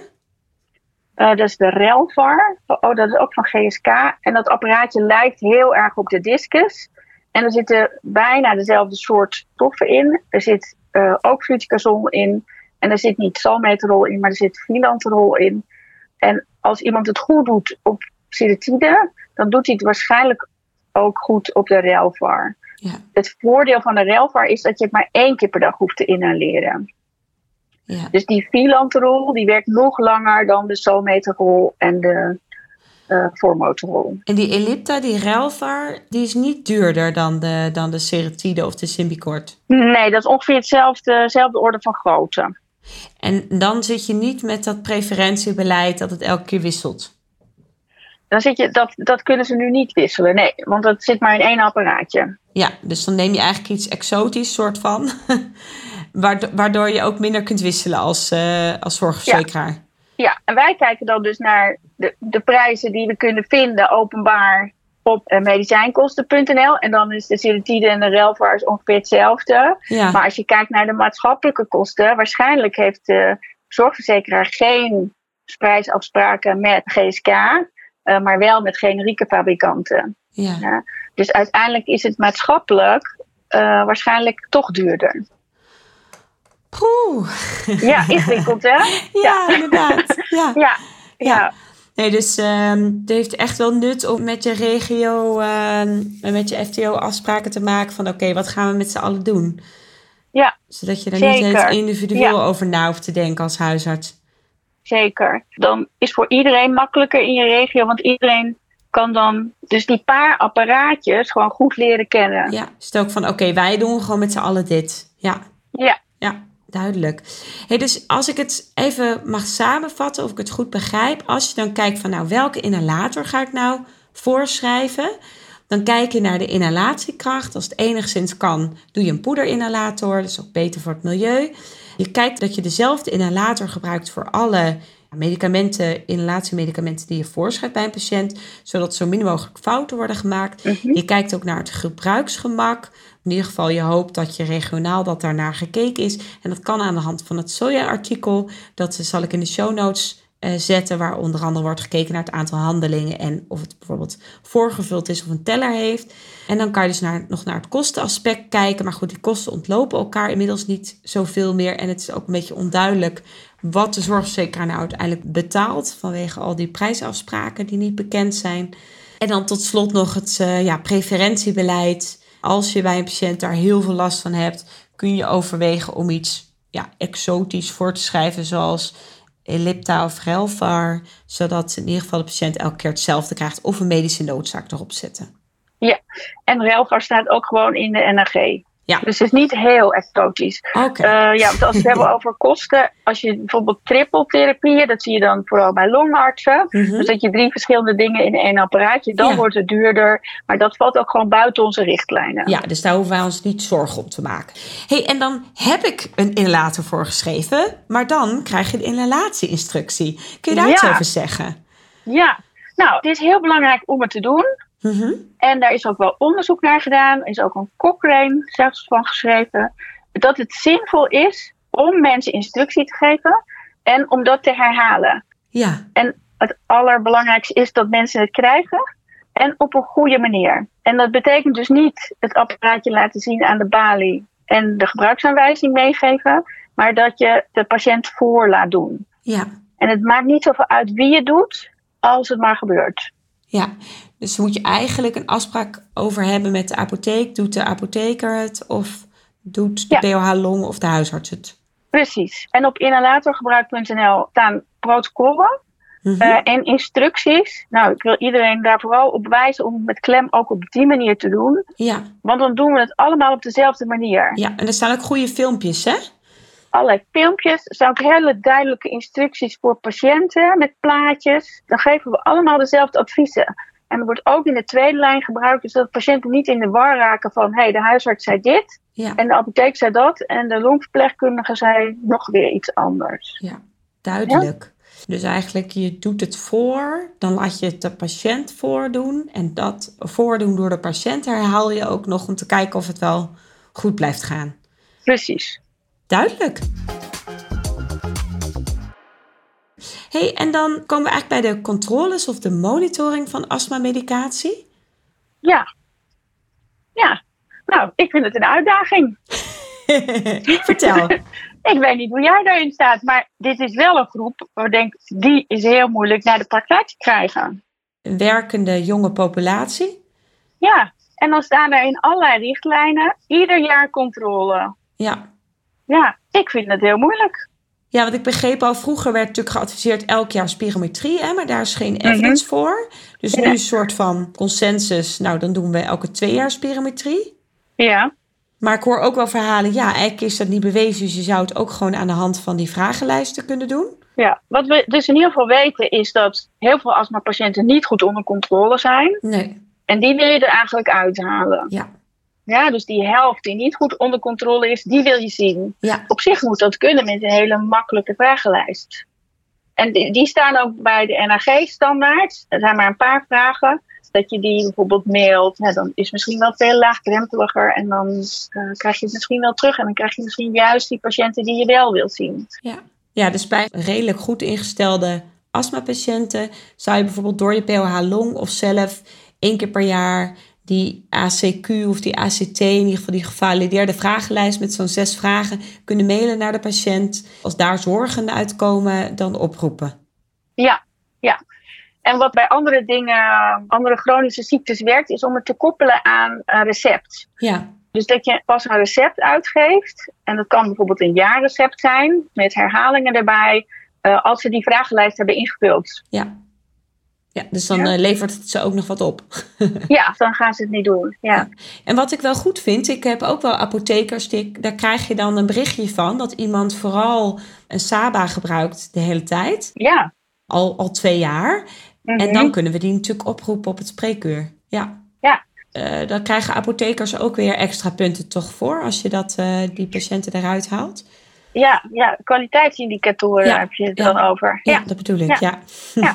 Uh, dat is de Relvar. Oh, dat is ook van GSK. En dat apparaatje lijkt heel erg op de discus. En er zitten bijna dezelfde soort stoffen in. Er zit uh, ook fluticasol in. En er zit niet salmeterol in, maar er zit filanterol in. En als iemand het goed doet op sedatine, dan doet hij het waarschijnlijk ook goed op de Relvar. Ja. Het voordeel van de Relvar is dat je het maar één keer per dag hoeft te inhaleren. Ja. Dus die filanterol die werkt nog langer dan de salmeterol en de uh, formoterol. En die Ellipta, die Relvar, die is niet duurder dan de, dan de Ceratide of de Symbicort? Nee, dat is ongeveer hetzelfde, dezelfde orde van grootte. En dan zit je niet met dat preferentiebeleid dat het elke keer wisselt? Dan zit je, dat, dat kunnen ze nu niet wisselen, nee, want dat zit maar in één apparaatje. Ja, dus dan neem je eigenlijk iets exotisch soort van. Waardoor je ook minder kunt wisselen als, uh, als zorgverzekeraar. Ja. ja. en wij kijken dan dus naar de, de prijzen die we kunnen vinden openbaar op uh, medicijnkosten.nl. En dan is de sedatide en de relvar ongeveer hetzelfde. Ja. Maar als je kijkt naar de maatschappelijke kosten, waarschijnlijk heeft de zorgverzekeraar geen prijsafspraken met GSK, uh, eh, maar wel met generieke fabrikanten. Ja. ja. Dus uiteindelijk is het maatschappelijk waarschijnlijk toch duurder. Poeh. Ja, ingewikkeld hè? ja, inderdaad. Ja. ja. ja. Nee, dus um, het heeft echt wel nut om met je regio en ehm, met je FTO afspraken te maken van oké, wat gaan we met z'n allen doen? Ja. Zodat je er niet eens individueel over na hoeft te denken als huisarts. Zeker. Dan is voor iedereen makkelijker in je regio, want iedereen kan dan dus die paar apparaatjes gewoon goed leren kennen. Ja, is ook van oké, wij doen gewoon met z'n allen dit. Ja. Ja. Ja duidelijk. Hey, dus als ik het even mag samenvatten, of ik het goed begrijp, als je dan kijkt van nou welke inhalator ga ik nou voorschrijven, dan kijk je naar de inhalatiekracht. Als het enigszins kan, doe je een poederinhalator, dat is ook beter voor het milieu. Je kijkt dat je dezelfde inhalator gebruikt voor alle medicamenten, inhalatiemedicamenten die je voorschrijft bij een patiënt, zodat zo min mogelijk fouten worden gemaakt. Mhm. Je kijkt ook naar het gebruiksgemak. In ieder geval, je hoopt dat je regionaal dat daarnaar gekeken is. En dat kan aan de hand van het SOJA-artikel. Dat zal ik in de show notes zetten, waar onder andere wordt gekeken naar het aantal handelingen en of het bijvoorbeeld voorgevuld is of een teller heeft. En dan kan je dus naar, nog naar het kostenaspect kijken. Maar goed, die kosten ontlopen elkaar inmiddels niet zoveel meer. En het is ook een beetje onduidelijk wat de zorgverzekeraar nou uiteindelijk betaalt vanwege al die prijsafspraken die niet bekend zijn. En dan tot slot nog het uh, ja, preferentiebeleid als je bij een patiënt daar heel veel last van hebt, kun je overwegen om iets ja, exotisch voor te schrijven, zoals Ellipta of Relvar, zodat in ieder geval de patiënt elke keer hetzelfde krijgt of een medische noodzaak erop zetten. Ja, en Relvar staat ook gewoon in de NAG. Ja. Dus het is niet heel exotisch. Okay. Uh, ja, als we het hebben over kosten, als je bijvoorbeeld trippeltherapieën, dat zie je dan vooral bij longartsen. Mhm. Dus dat je drie verschillende dingen in één apparaatje, dan wordt het duurder. Maar dat valt ook gewoon buiten onze richtlijnen. Ja, dus daar hoeven wij ons niet zorgen om te maken. hey, en dan heb ik een inhalator voorgeschreven, maar dan krijg je de inhalatieinstructie. Kun je daar iets over zeggen? Ja, nou, het is heel belangrijk om het te doen. Mhm. En daar is ook wel onderzoek naar gedaan. Er is ook een Cochrane zelfs van geschreven. Dat het zinvol is om mensen instructie te geven en om dat te herhalen. Ja. En het allerbelangrijkste is dat mensen het krijgen en op een goede manier. En dat betekent dus niet het apparaatje laten zien aan de balie en de gebruiksaanwijzing meegeven, maar dat je de patiënt voor laat doen. Ja. En het maakt niet zoveel uit wie het doet, als het maar gebeurt. Ja, dus moet je eigenlijk een afspraak over hebben met de apotheek. Doet de apotheker het of doet de ja. Long of de huisarts het? Precies. En op inhalatorgebruik.nl staan protocollen mhm. eh, en instructies. Nou, ik wil iedereen daar vooral op wijzen om het met klem ook op die manier te doen. Ja. Want dan doen we het allemaal op dezelfde manier. Ja, en er staan ook goede filmpjes, hè? allerlei filmpjes. Er zijn ook hele duidelijke instructies voor patiënten met plaatjes. Dan geven we allemaal dezelfde adviezen. En wordt ook in de tweede lijn gebruikt, dus dat patiënten niet in de war raken van hé, hey, de huisarts zei dit en de apotheek zei dat en de longverpleegkundige zei nog weer iets anders. Ja, duidelijk. Dus eigenlijk, je doet het voor, dan laat je het de patiënt voordoen. En dat voordoen door de patiënt herhaal je ook nog om te kijken of het wel goed blijft gaan. Precies. Duidelijk. Hey, en dan komen we eigenlijk bij de controles of de monitoring van astma-medicatie. Ja. Ja. Nou, ik vind het een uitdaging. Vertel. ik weet niet hoe jij daarin staat, maar dit is wel een groep waar ik denk, die is heel moeilijk naar de praktijk te krijgen. Een werkende jonge populatie? Ja, en dan staan er in allerlei richtlijnen ieder jaar controle. Ja. Ja, ik vind het heel moeilijk. Ja, wat ik begreep al, vroeger werd natuurlijk geadviseerd elk jaar spirometrie, hè, maar daar is geen mhm. evidence voor. Dus nu een soort van consensus, nou dan doen we elke twee jaar spirometrie. Ja. Maar ik hoor ook wel verhalen, ja, eigenlijk is dat niet bewezen, dus je zou het ook gewoon aan de hand van die vragenlijsten kunnen doen. Ja, wat we dus in ieder geval weten is dat heel veel astmapatiënten niet goed onder controle zijn. Nee. En die wil je er eigenlijk uithalen. Ja. Ja, dus die helft die niet goed onder controle is, die wil je zien. Ja. Op zich moet dat kunnen met een hele makkelijke vragenlijst. En die, die staan ook bij de NAG-standaard. Er zijn maar een paar vragen. Dat je die bijvoorbeeld mailt, dan is het misschien wel veel laagdrempeliger. En dan uh, krijg je het misschien wel terug. En dan krijg je misschien juist die patiënten die je wel wilt zien. Ja, ja dus bij redelijk goed ingestelde astmapatiënten zou je bijvoorbeeld door je POH long of zelf één keer per jaar die ACQ of die ACT, in ieder geval die gevalideerde vragenlijst met zo'n zes vragen, kunnen mailen naar de patiënt. Als daar zorgen uitkomen, dan oproepen. Ja, ja. En wat bij andere dingen, andere chronische ziektes werkt, is om het te koppelen aan een recept. Ja. Dus dat je pas een recept uitgeeft, en dat kan bijvoorbeeld een jaarrecept zijn, met herhalingen erbij, uh, als ze die vragenlijst hebben ingevuld. Ja. Ja, dus dan eh, levert het ze ook nog wat op. ja, dan gaan ze het niet doen. Ja. En wat ik wel goed vind, ik heb ook wel apothekers, die, daar krijg je dan een berichtje van dat iemand vooral een Saba gebruikt de hele tijd. Ja. Al, al twee jaar. En dan mhm. kunnen we die natuurlijk oproepen op het spreekuur. Ja. Ja. Uh, dan krijgen apothekers ook weer extra punten toch voor als je dat, uh, die patiënten eruit haalt. Ja, ja kwaliteitsindicatoren heb je het dan over. Ja, dat bedoel ik, ja.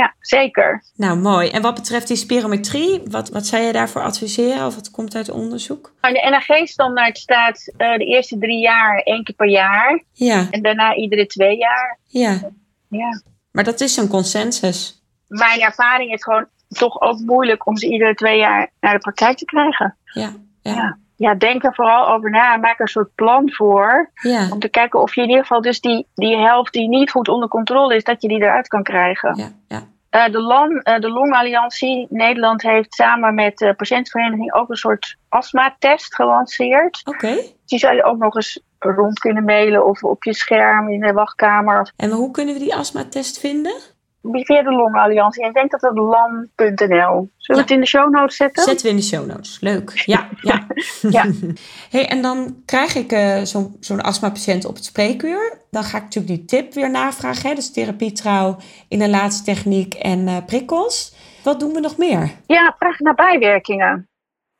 ja. zeker. Nou, mooi. En wat betreft die spirometrie, wat, wat zou je daarvoor adviseren of wat komt uit onderzoek? Nou, de NAG-standaard staat uh, de eerste drie jaar één keer per jaar. Ja. En daarna iedere twee jaar. Ja. ja. Maar dat is een consensus. Mijn ervaring is gewoon toch ook moeilijk om ze iedere twee jaar naar de praktijk te krijgen. ja. ja. ja ja, denk er vooral over na. Maak er een soort plan voor. Ja. Om te kijken of je in ieder geval dus die, die helft die niet goed onder controle is, dat je die eruit kan krijgen. Ja, ja. Uh, de, LAN, uh, de Longalliantie Nederland heeft samen met de patiëntenvereniging ook een soort astma-test gelanceerd. Oké. Die zou je ook nog eens rond kunnen mailen of op je scherm in de wachtkamer. En hoe kunnen we die astma-test vinden? Via de Longalliantie. Ik denk dat het lam.nl. Zullen we het in de show notes zetten? Zetten we in de show notes. Leuk. Ja, ja. ja. hey, en dan krijg ik uh, zo'n zo astma-patiënt op het spreekuur. Dan ga ik natuurlijk die tip weer navragen. Hè? Dus therapietrouw, inhalatietechniek en uh, prikkels. Wat doen we nog meer? Ja, vraag naar bijwerkingen.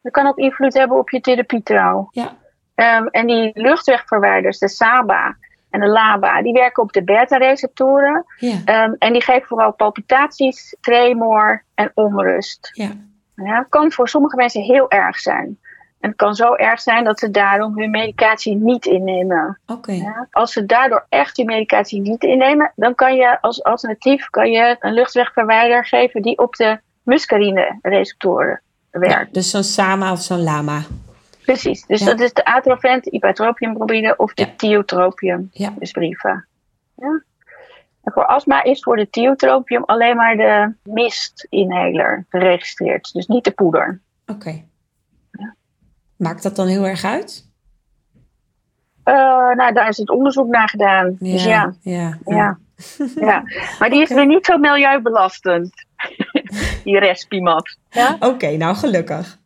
Dat kan ook invloed hebben op je therapietrouw. Ja. Um, en die luchtwegverwijders, de SABA en de LABA, die werken op de beta-receptoren. Ja. Um, en die geven vooral palpitaties, tremor en onrust. Ja. Ja, kan voor sommige mensen heel erg zijn. En het kan zo erg zijn dat ze daarom hun medicatie niet innemen. Oké. Ja, als ze daardoor echt hun medicatie niet innemen, dan kan je als alternatief kan je een luchtwegverwijder geven die op de muscarine-receptoren werkt. Ja, dus zo'n SAMA of zo'n LAMA. Precies, dus dat is de atrovent, ipratropiumbromide of de ja. tiotropium ja. Ja. En voor astma is voor de tiotropium alleen maar de mistinhaler geregistreerd, dus niet de poeder. Oké. Ja. Maakt dat dan heel erg uit? Uh, nou, daar is het onderzoek naar gedaan. Ja, dus ja. Ja, ja. ja. Maar die is weer niet zo milieubelastend, die respimat. Ja? Oké, nou gelukkig.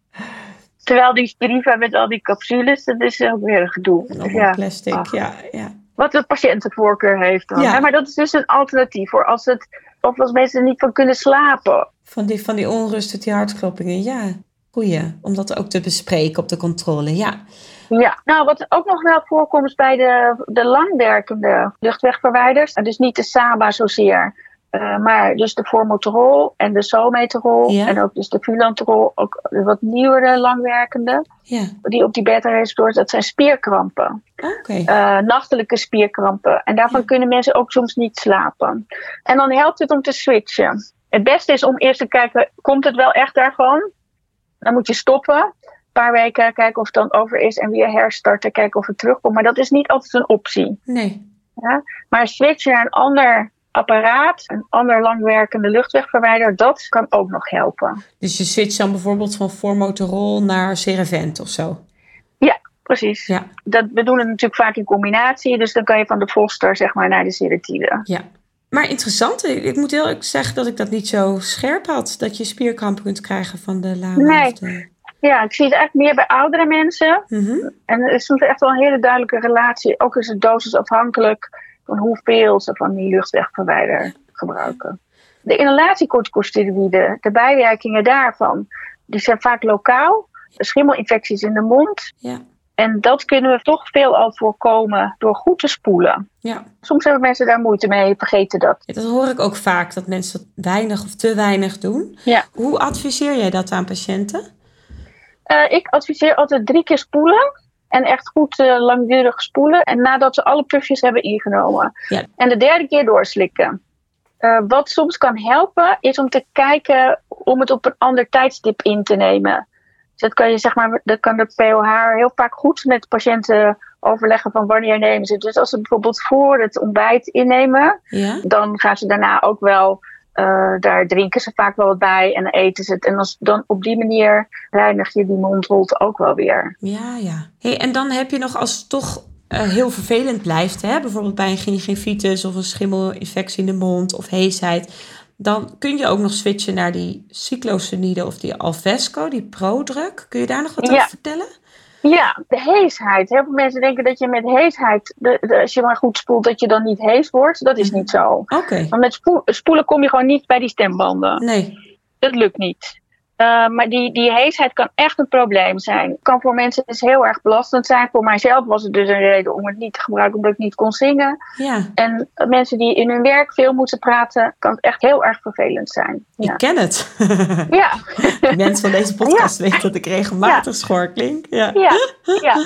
Terwijl die Spiriva met al die capsules, dat is ook weer een gedoe. Ja. plastic, ja, ja. Wat de patiëntenvoorkeur heeft dan. Ja. maar dat is dus een alternatief voor als, het, of als mensen er niet van kunnen slapen. Van die, van die onrust, die hartkloppingen, ja. Goeie, om dat ook te bespreken op de controle, ja. Ja, nou wat ook nog wel voorkomt bij de, de langwerkende luchtwegverwijders, dus niet de SABA zozeer, uh, maar dus de formoterol en de someterol en ook dus de filanterol, ook wat nieuwere langwerkende, ja. die op die beta-receptoren, dat zijn spierkrampen. Okay. Uh, eh, nachtelijke spierkrampen. En daarvan kunnen mensen ook soms niet slapen. En dan helpt het om te switchen. Het beste is om eerst te kijken, komt het wel echt daarvan? Dan moet je stoppen. Een paar weken kijken of het dan over is en weer herstarten, kijken of het terugkomt. Maar dat is niet altijd een optie. Nee. Ja? Maar switchen naar een ander apparaat, een ander langwerkende luchtwegverwijder, dat kan ook nog helpen. Dus je switcht dan bijvoorbeeld van formoterol naar Cerevent of zo? Ja, precies. Ja. Dat, we doen het natuurlijk vaak in combinatie, dus dan kan je van de Foster zeg maar naar de sedatine. Ja. Maar interessant, ik moet heel erg zeggen dat ik dat niet zo scherp had, dat je spierkramp kunt krijgen van de lama. Nee. Ja, ik zie het echt meer bij oudere mensen. Mm En er is echt wel een hele duidelijke relatie. Ook is het dosisafhankelijk van hoeveel ze van die luchtwegverwijder gebruiken. De inhalatiecorticosteroïden, de bijwerkingen daarvan, die zijn vaak lokaal. Schimmelinfecties in de mond. Ja. En dat kunnen we toch veelal voorkomen door goed te spoelen. Ja. Soms hebben mensen daar moeite mee, vergeten dat. Ja, dat hoor ik ook vaak, dat mensen dat weinig of te weinig doen. Ja. Hoe adviseer jij dat aan patiënten? Uh, ik adviseer altijd drie keer spoelen. En echt goed uh, langdurig spoelen. En nadat ze alle pufjes hebben ingenomen. Ja. En de derde keer doorslikken. Uh, wat soms kan helpen, is om te kijken om het op een ander tijdstip in te nemen. Dus dat kan je zeg maar, dat kan de POH heel vaak goed met patiënten overleggen van wanneer nemen ze. Dus als ze bijvoorbeeld voor het ontbijt innemen, ja. dan gaan ze daarna ook wel uh, daar drinken ze vaak wel wat bij en eten ze het. En als, dan op die manier reinig je die mondholte ook wel weer. Ja, ja. Hey, en dan heb je nog als het toch uh, heel vervelend blijft, hè? bijvoorbeeld bij een gingivitis of een schimmelinfectie in de mond of heesheid. Dan kun je ook nog switchen naar die cyclosenide of die Alvesco, die prodruk. Kun je daar nog wat over vertellen? Ja, de heesheid. Heel veel mensen denken dat je met heesheid, de, als je maar goed spoelt, dat je dan niet hees wordt. Dat is niet zo. Oké. Want met spoelen kom je gewoon niet bij die stembanden. Nee. Dat lukt niet. Uh, maar die, die heesheid kan echt een probleem zijn. Kan voor mensen dus heel erg belastend zijn. Voor mijzelf was het dus een reden om het niet te gebruiken, omdat ik niet kon zingen. Ja. En mensen die in hun werk veel moeten praten, kan het echt heel erg vervelend zijn. Ja. Ik ken het. ja. De mensen van deze podcast weten dat ik regelmatig ja. schor klink. Ja. ja. ja.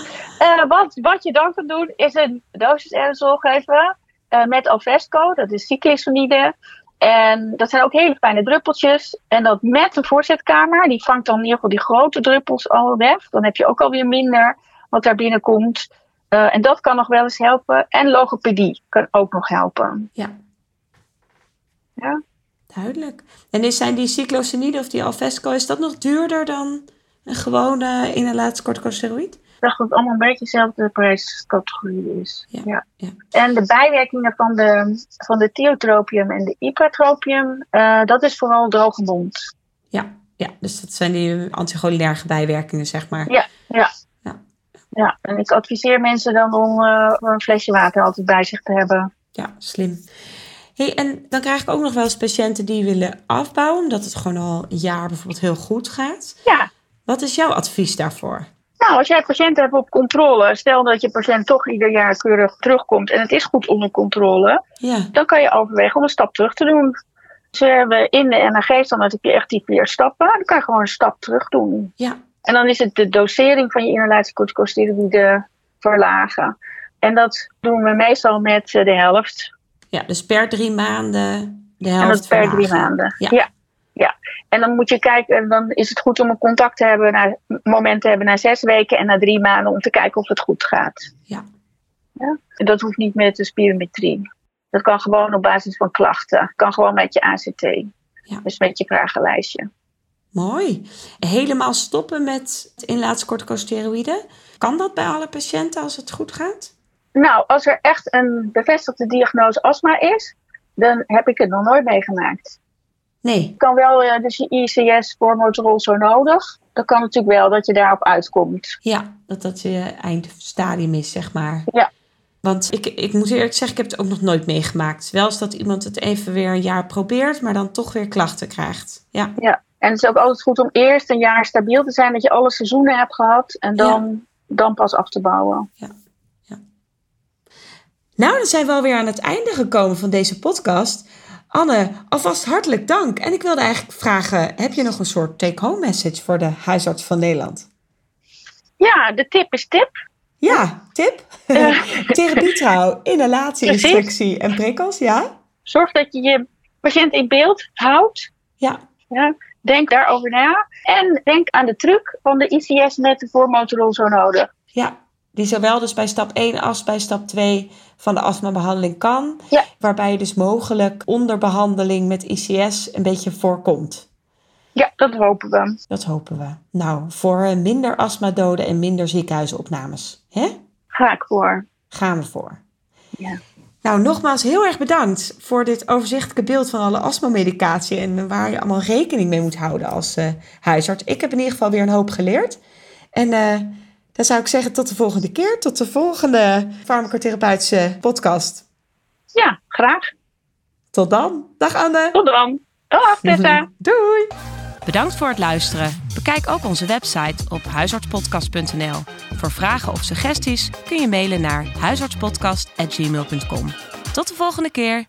Uh, wat, wat je dan kan doen, is een dosis aerosol geven. Uh, met Alvesco, dat is cyclisonide. En dat zijn ook hele fijne druppeltjes. En dat met een voorzetkamer, die vangt dan in ieder geval die grote druppels al weg. Dan heb je ook alweer minder wat daar binnenkomt. Uh, en dat kan nog wel eens helpen. En logopedie kan ook nog helpen. Ja. Ja. Duidelijk. En is, zijn die cyclosenide of die Alvesco, is dat nog duurder dan Een gewone inhalatie corticosteroïd? Dacht dat het allemaal een beetje dezelfde prijscategorie is. Ja, ja. En de bijwerkingen van de, van de thiotropium en de ipratropium, uh, dat is vooral droge mond. Ja, ja, dus dat zijn die anticholinerge bijwerkingen, zeg maar. Ja, ja. ja. ja en ik adviseer mensen dan om uh, een flesje water altijd bij zich te hebben. Ja, slim. Hey, en dan krijg ik ook nog wel eens patiënten die willen afbouwen, omdat het gewoon al een jaar bijvoorbeeld heel goed gaat. Ja. Wat is jouw advies daarvoor? Nou, als jij patiënten hebt op controle, stel dat je patiënt toch ieder jaar keurig terugkomt en het is goed onder controle, ja. dan kan je overwegen om een stap terug te doen. Ze hebben in de NAG dan dat ik je echt die vier stappen, dan kan je gewoon een stap terug doen. Ja. En dan is het de dosering van je inhalatiecorticosteroïden verlagen. En dat doen we meestal met eh, de helft. Ja, dus per drie maanden de helft. En dat per drie maanden. Ja. ja. En dan moet je kijken, dan is het goed om een contact te hebben, na, moment te hebben na zes weken en na drie maanden om te kijken of het goed gaat. Ja. ja? En dat hoeft niet met de spirometrie. Dat kan gewoon op basis van klachten. Kan gewoon met je ACT. Ja. Dus met je vragenlijstje. Mooi. Helemaal stoppen met inlaatcorticosteroïden. Kan dat bij alle patiënten als het goed gaat? Nou, als er echt een bevestigde diagnose astma is, dan heb ik het nog nooit meegemaakt. Nee. Kan wel, uh, dus je ICS voor motorol zo nodig. Dat kan natuurlijk wel dat je daarop uitkomt. Ja, dat dat je eindstadium is, zeg maar. Ja. Want ik, ik moet eerlijk zeggen, ik heb het ook nog nooit meegemaakt. Wel eens dat iemand het even weer een jaar probeert, maar dan toch weer klachten krijgt. Ja. ja. En het is ook altijd goed om eerst een jaar stabiel te zijn, dat je alle seizoenen hebt gehad en dan, dan pas af te bouwen. Ja. ja. Nou, dan zijn we alweer aan het einde gekomen van deze podcast. Anne, alvast hartelijk dank. En ik wilde eigenlijk vragen: heb je nog een soort take-home message voor de huisarts van Nederland? Ja, de tip is tip. Ja, tip. Uh, Therapie trouw, inhalatie, instructie en prikkels, ja. Zorg dat je je patiënt in beeld houdt. Ja. ja. Denk daarover na. En denk aan de truc van de ICS met de voormotorol zo nodig. Ja, die zowel dus bij stap 1 als bij stap 2 van de astmabehandeling kan. Ja. Waarbij je dus mogelijk onderbehandeling met ICS een beetje voorkomt. Ja, dat hopen we. Dat hopen we. Nou, voor minder astmadoden en minder ziekenhuisopnames. Hè? Ga ik voor. Gaan we voor. Ja. Nou, nogmaals heel erg bedankt voor dit overzichtelijke beeld van alle astmamedicatie en waar je allemaal rekening mee moet houden als uh, huisarts. Ik heb in ieder geval weer een hoop geleerd. En uh, dan zou ik zeggen tot de volgende keer, tot de volgende farmacotherapeutische podcast. Ja, graag. Tot dan. Dag Anne. Tot dan. Dag Tessa. Doei. Bedankt voor het luisteren. Bekijk ook onze website op huisartspodcast.nl. Voor vragen of suggesties kun je mailen naar huisartspodcast.gmail.com. Tot de volgende keer.